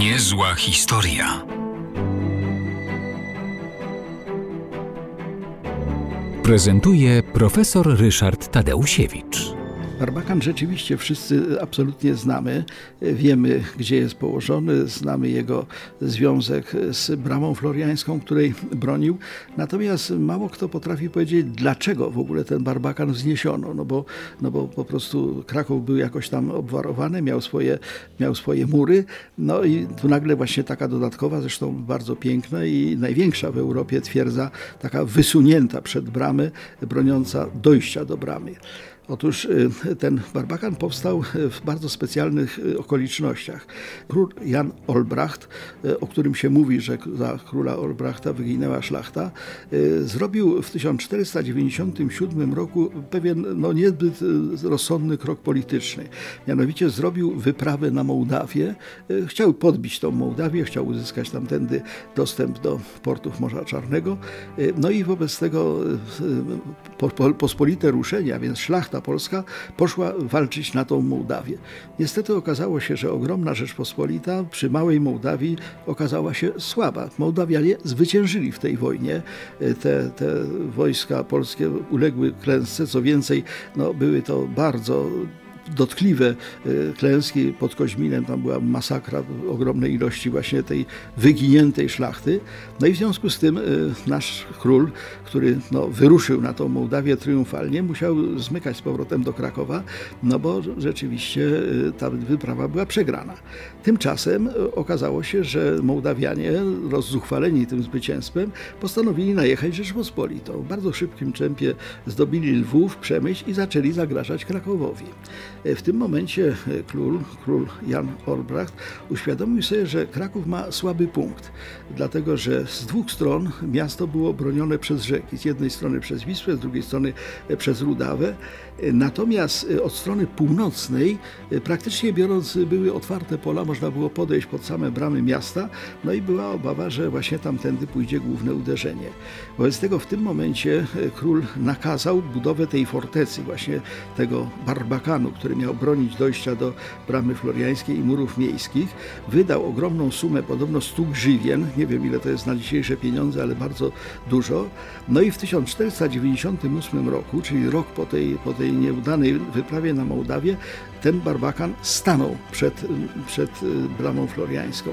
Niezła historia. Prezentuje profesor Ryszard Tadeusiewicz. Barbakan rzeczywiście wszyscy absolutnie znamy. Wiemy, gdzie jest położony, znamy jego związek z bramą floriańską, której bronił. Natomiast mało kto potrafi powiedzieć, dlaczego w ogóle ten Barbakan wzniesiono. No bo, no bo po prostu Kraków był jakoś tam obwarowany, miał swoje, miał swoje mury. No i tu nagle właśnie taka dodatkowa, zresztą bardzo piękna i największa w Europie twierdza, taka wysunięta przed bramy, broniąca dojścia do bramy. Otóż y, ten barbakan powstał w bardzo specjalnych y, okolicznościach. Król Jan Olbracht, y, o którym się mówi, że za króla Olbrachta wyginęła szlachta, zrobił w 1497 roku pewien no, niezbyt rozsądny krok polityczny. Mianowicie zrobił wyprawę na Mołdawię. Chciał podbić tą Mołdawię, chciał uzyskać tamtędy dostęp do portów Morza Czarnego. No i wobec tego pospolite ruszenia, więc szlachta Polska poszła walczyć na tą Mołdawię. Niestety okazało się, że ogromna Rzeczpospolita przy małej Mołdawii okazała się słaba. Mołdawianie zwyciężyli w tej wojnie. Te, te wojska polskie uległy klęsce, co więcej, no, były to bardzo dotkliwe e, klęski pod Koźminem, tam była masakra ogromnej ilości właśnie tej wyginiętej szlachty. No i w związku z tym e, nasz król, który no, wyruszył na tą Mołdawię triumfalnie, musiał zmykać z powrotem do Krakowa, no bo rzeczywiście e, ta wyprawa była przegrana. Tymczasem okazało się, że Mołdawianie, rozzuchwaleni tym zwycięstwem, postanowili najechać Rzeczpospolitą. W bardzo szybkim tempie zdobili Lwów, Przemyśl i zaczęli zagrażać Krakowowi. W tym momencie król, król Jan Olbracht uświadomił sobie, że Kraków ma słaby punkt, dlatego że z dwóch stron miasto było bronione przez rzeki. Z jednej strony przez Wisłę, z drugiej strony przez Rudawę. Natomiast od strony północnej, praktycznie biorąc, były otwarte pola, można było podejść pod same bramy miasta, no i była obawa, że właśnie tamtędy pójdzie główne uderzenie. Wobec tego w tym momencie król nakazał budowę tej fortecy, właśnie tego Barbakanu, który miał bronić dojścia do bramy floriańskiej i murów miejskich, wydał ogromną sumę, podobno 100 grzywien, nie wiem ile to jest na dzisiejsze pieniądze, ale bardzo dużo. No i w 1498 roku, czyli rok po tej, po tej nieudanej wyprawie na Mołdawię, ten Barbakan stanął przed, przed bramą floriańską.